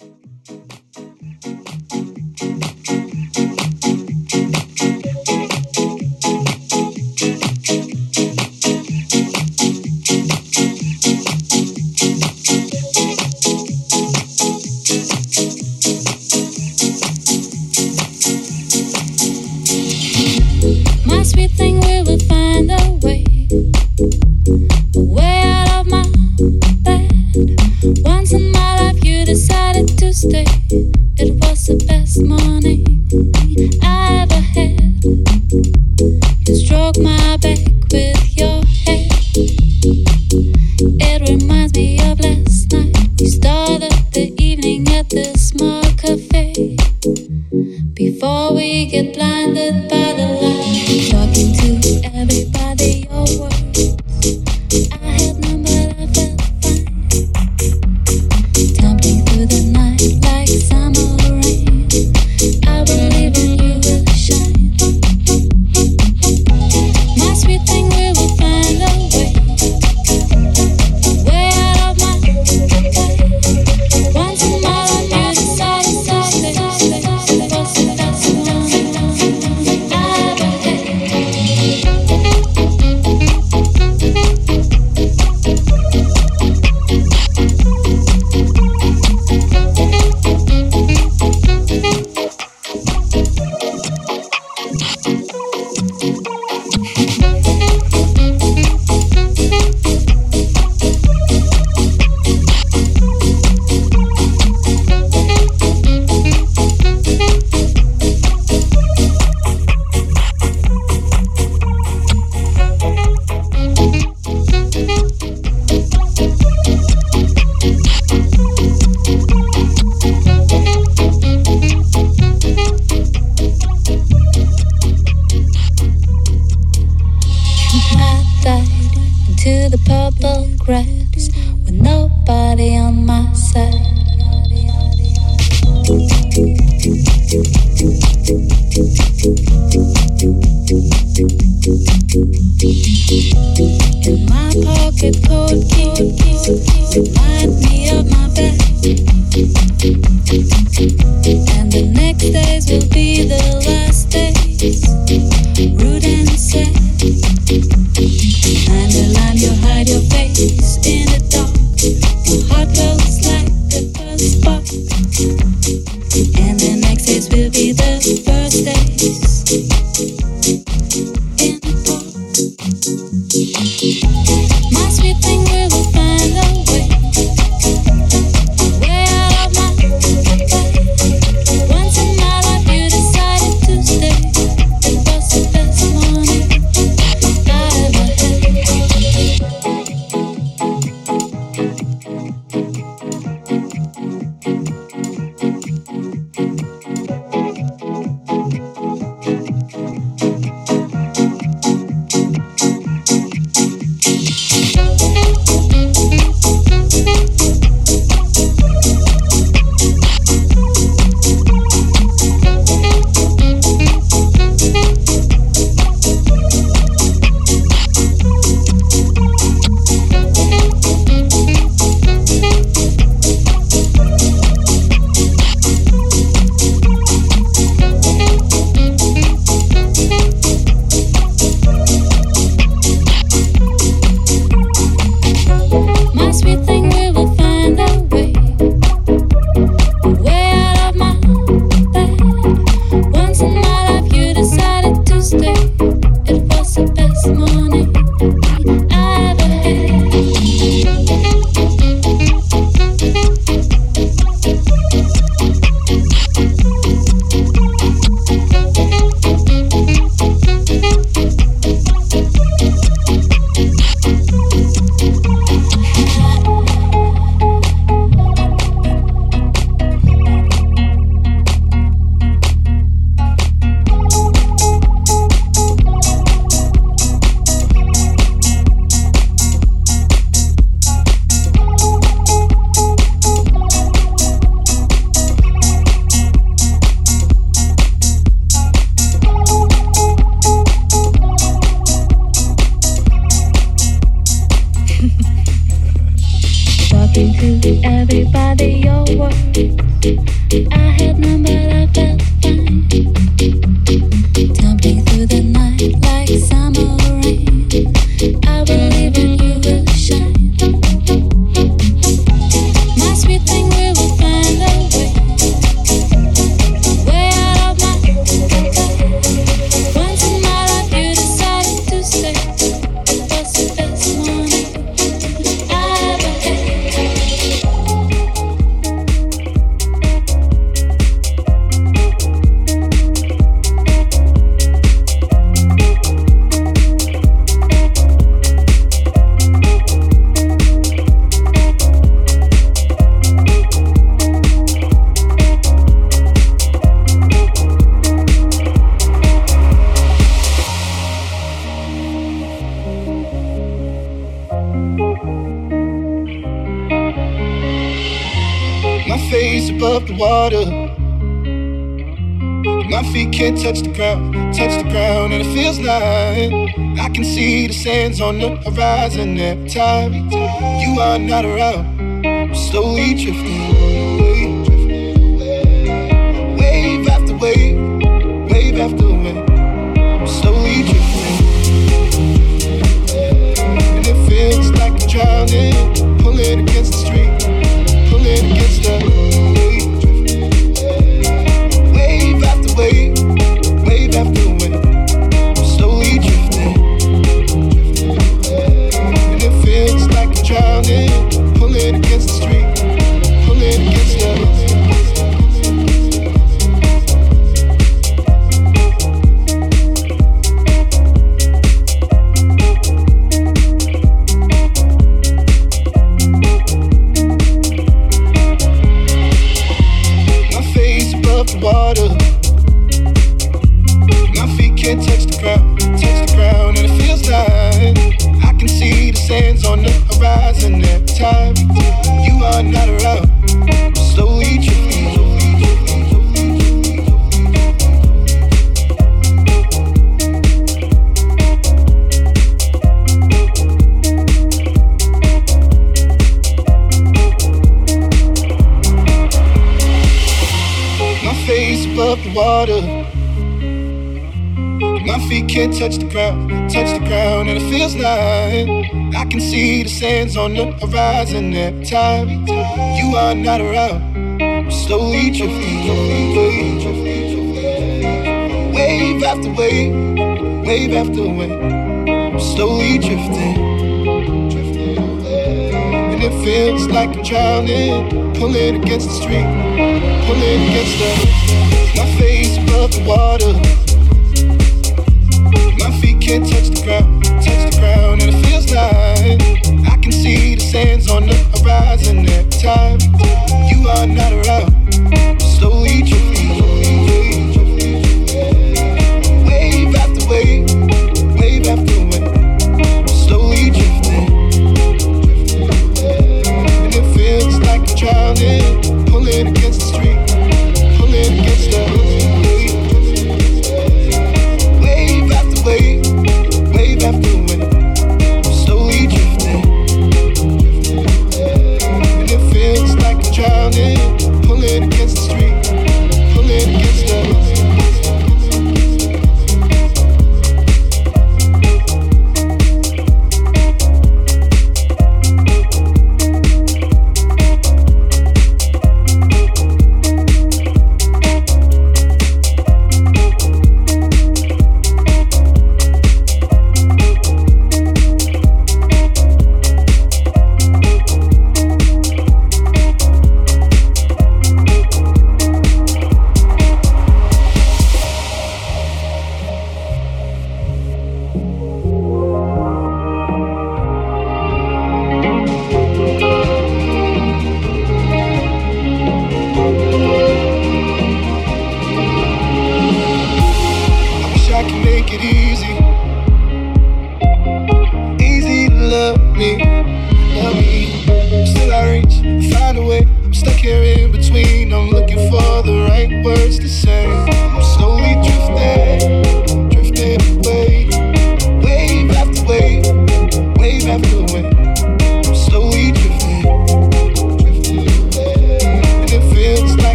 My sands on the horizon every time you are not around. I'm slowly drifting. stars and that time you are not around. I'm slowly drifting away, wave after wave, wave after wave. I'm slowly drifting, and it feels like I'm drowning. Pulling against the street, pulling against the, my face above the water.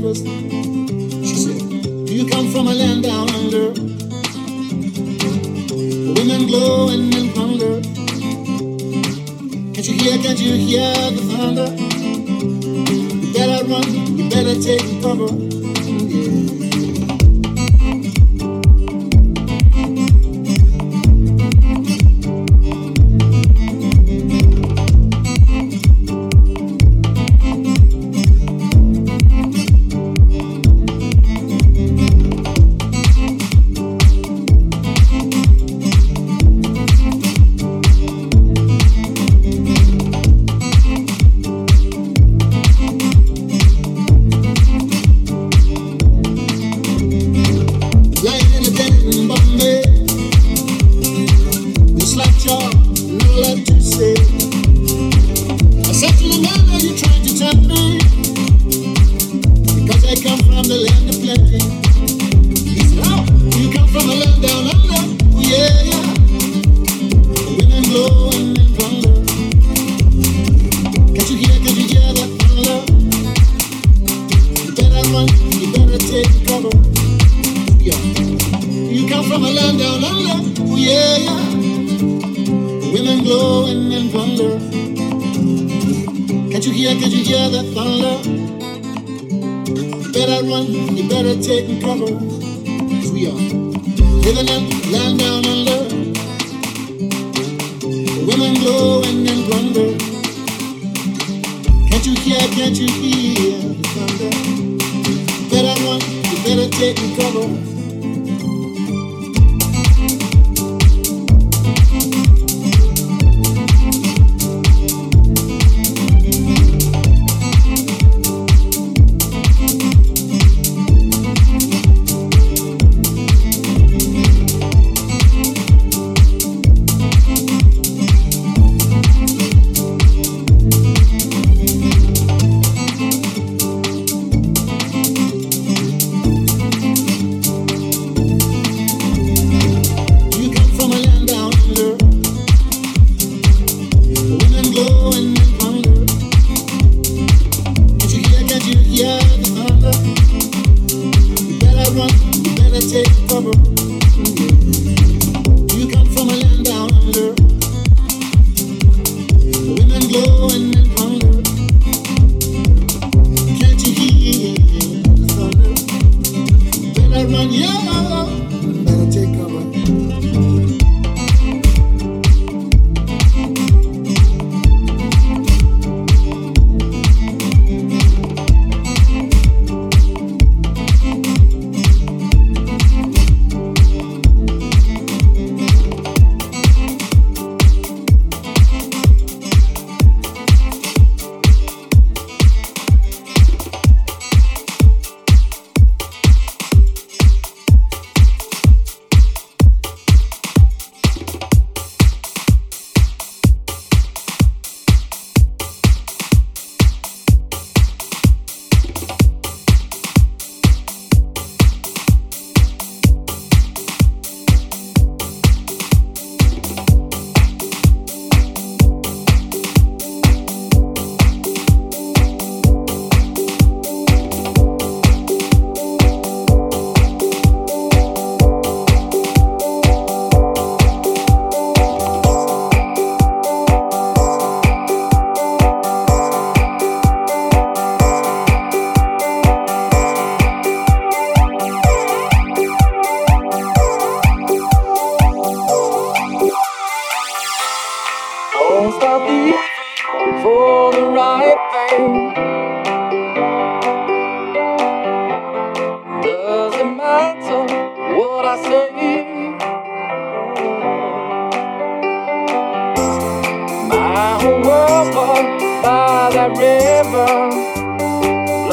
Breakfast. por.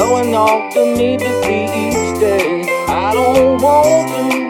going off the need to see each day. I don't want to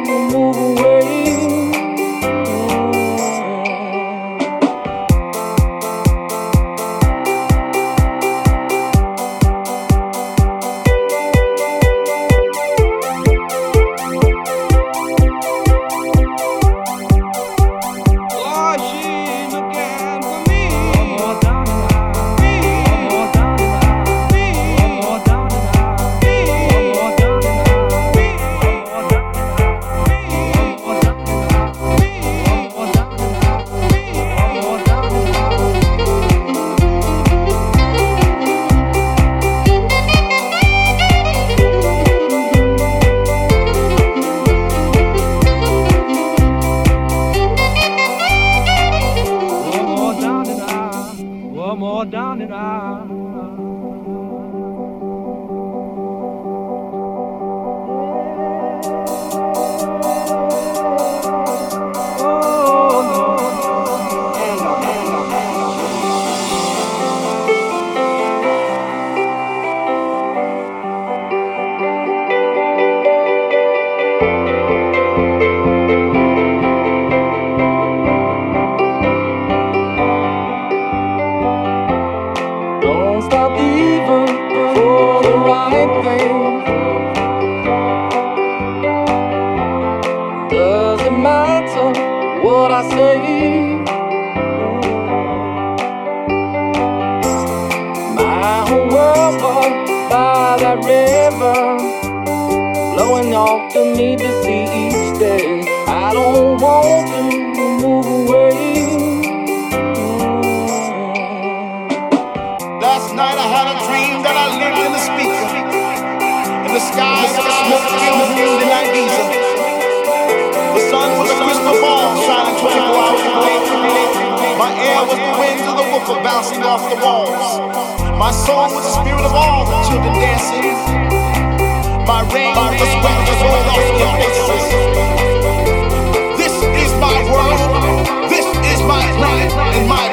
off to see each day. I don't want to move away. Mm. Last night I had a dream that I lived in the speaker. In the sky, the smoke filled in Ibiza. The sun was a crystal ball shining 24 hours a day. My air was the winds of the woofer bouncing off the walls. My soul was the spirit of all the children dancing. My rain was sweat that rolled off their faces. This is my world. This is my planet, and my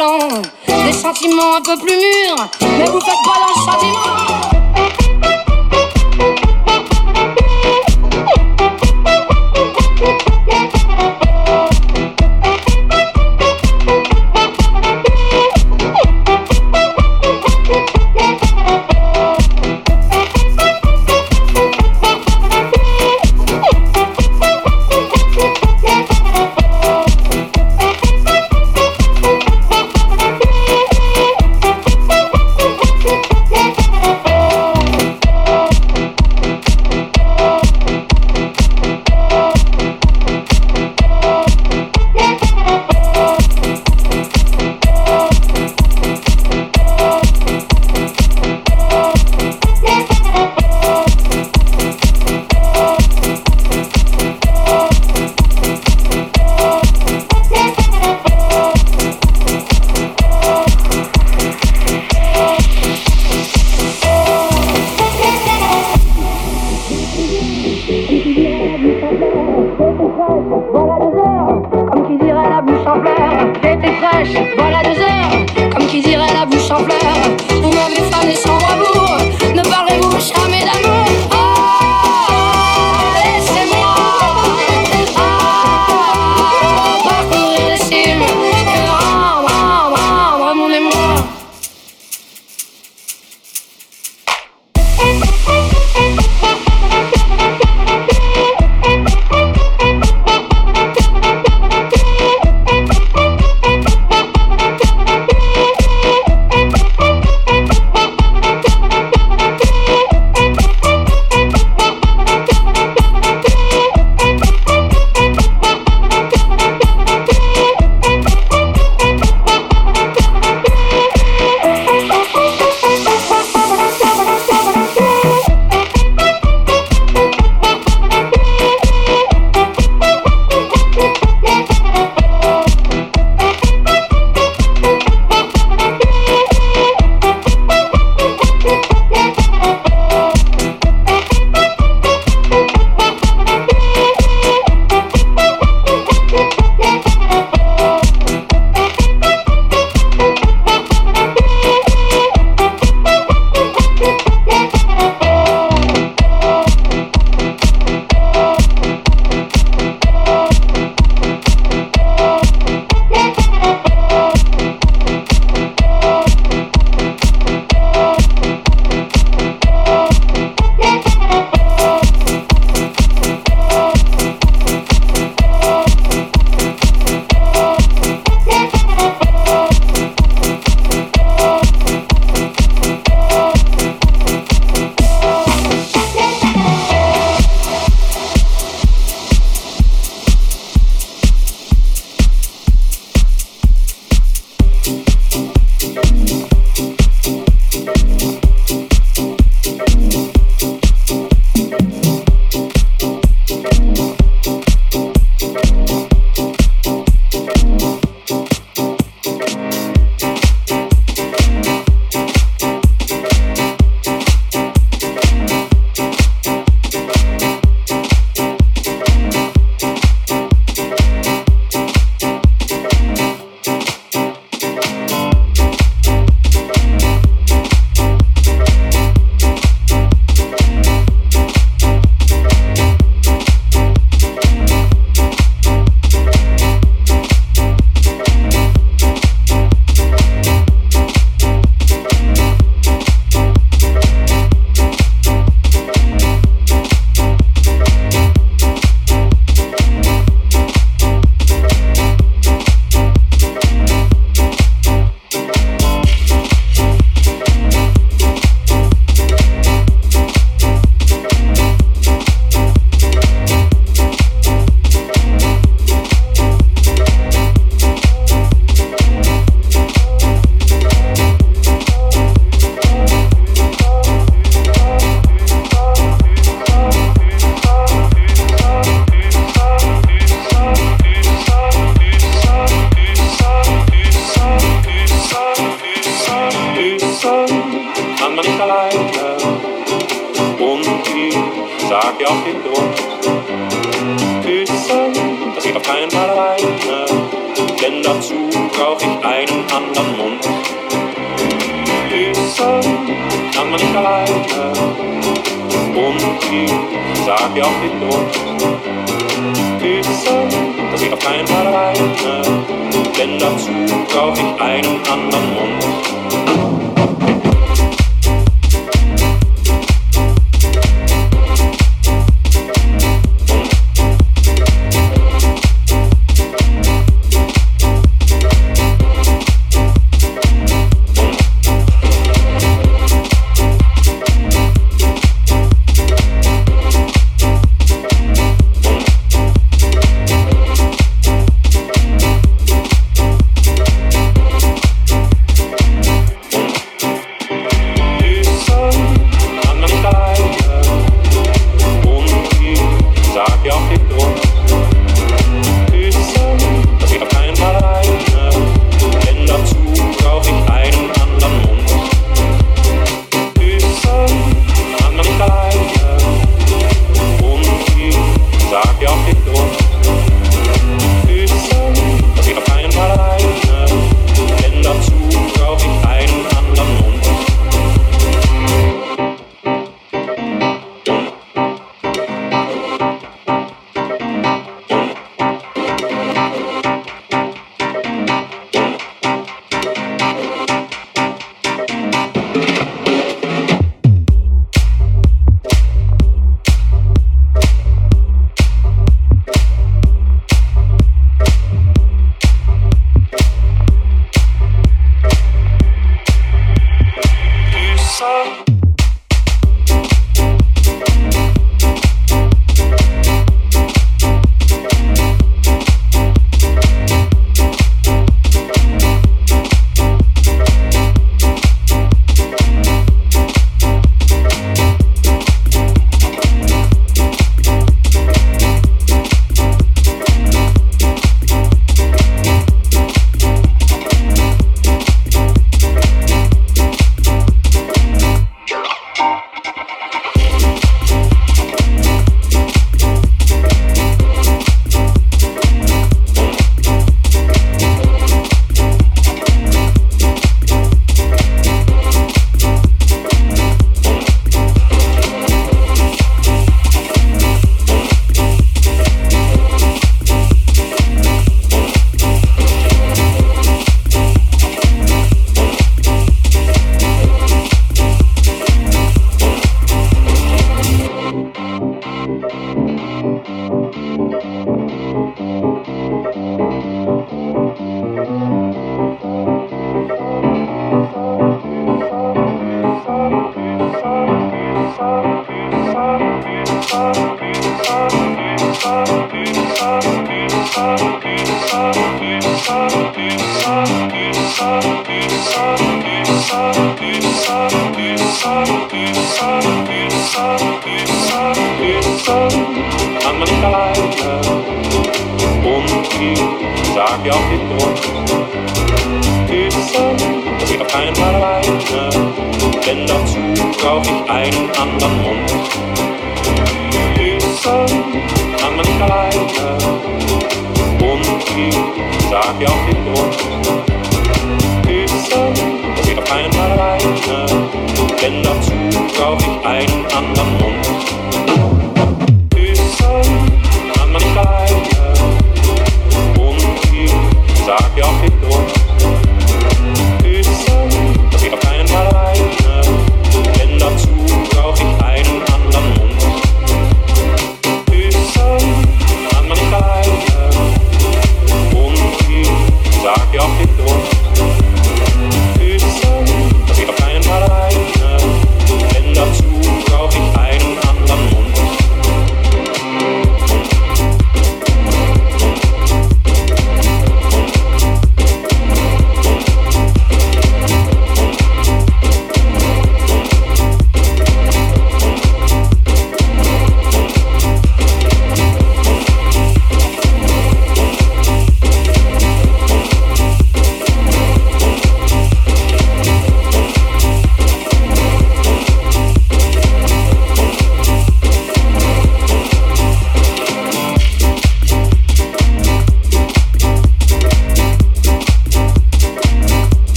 a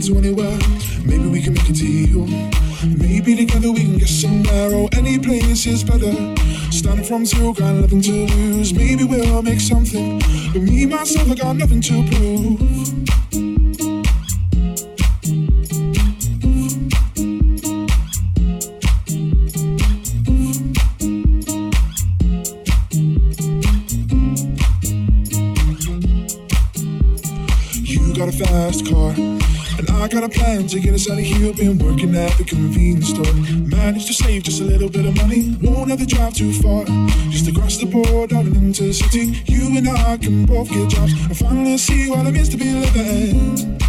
to anywhere. Maybe we can make a deal. Maybe together we can get somewhere. Oh, any place is better. Starting from zero, got nothing to lose. Maybe we'll make something. But me, myself, I got nothing to prove. You got a fast car got a plan to get us out of here. Been working at the convenience store. Managed to save just a little bit of money. Won't have to drive too far. Just across the border and into the city. You and I can both get jobs. And finally see what it means to be living.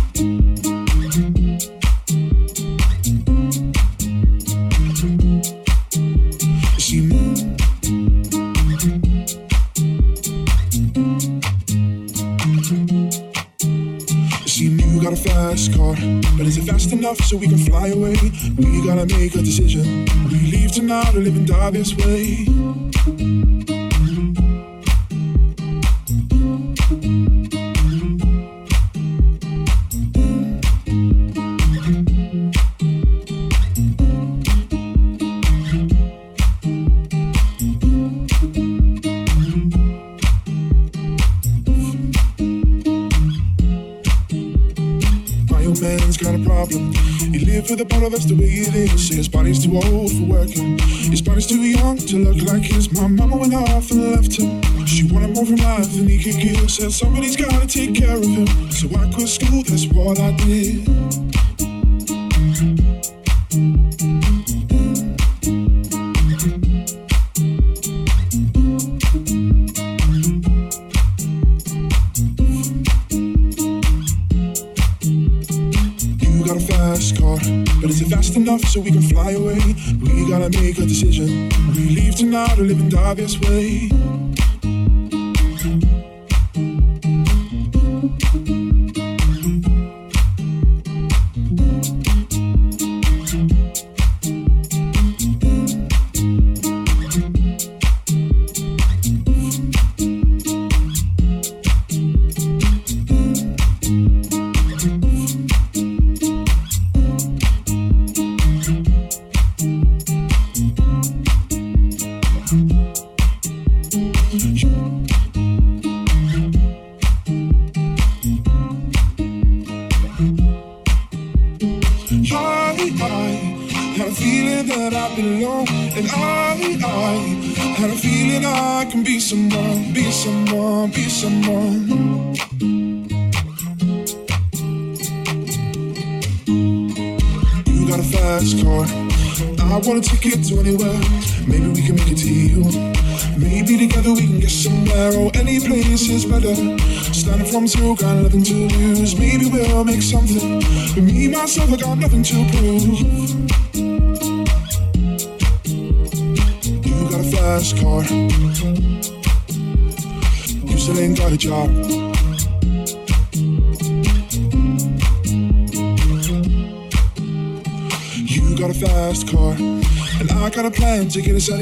So we can fly away? We gotta make a decision. We leave tonight or live and die this way. Said somebody's gotta take care of him. So I quit school, that's what I did. You got a fast car, but is it fast enough so we can fly away. We gotta make a decision. We leave tonight or live and die this way.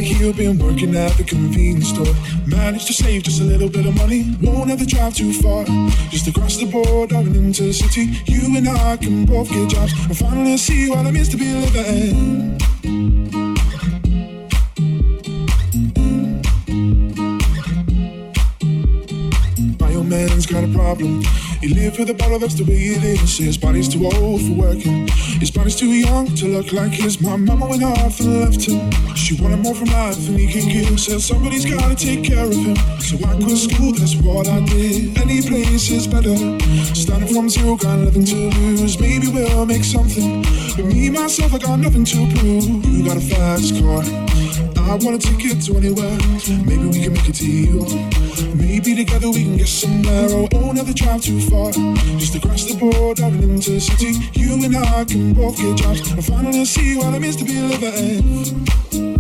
Here. Been working at the convenience store. Managed to save just a little bit of money. Won't have to drive too far. Just across the border and into the city. You and I can both get jobs. And finally see what it means to be living. My old man's got a problem. He lived with a bottle, that's the way it is. His body's too old for working. His body's too young to look like his. My mama went off and left him. She wanted more from life than he could give. Said somebody's gotta take care of him. So I quit school, that's what I did. Any place is better. Starting from zero, got nothing to lose. Maybe we'll make something. But me, myself, I got nothing to prove. You got a fast car. I wanna take it to anywhere. Maybe we can make a deal. Maybe together we can get somewhere. Oh, oh won't have to drive too far. Just across the border and into the city. You and I can both get jobs. And finally see what it means to be living.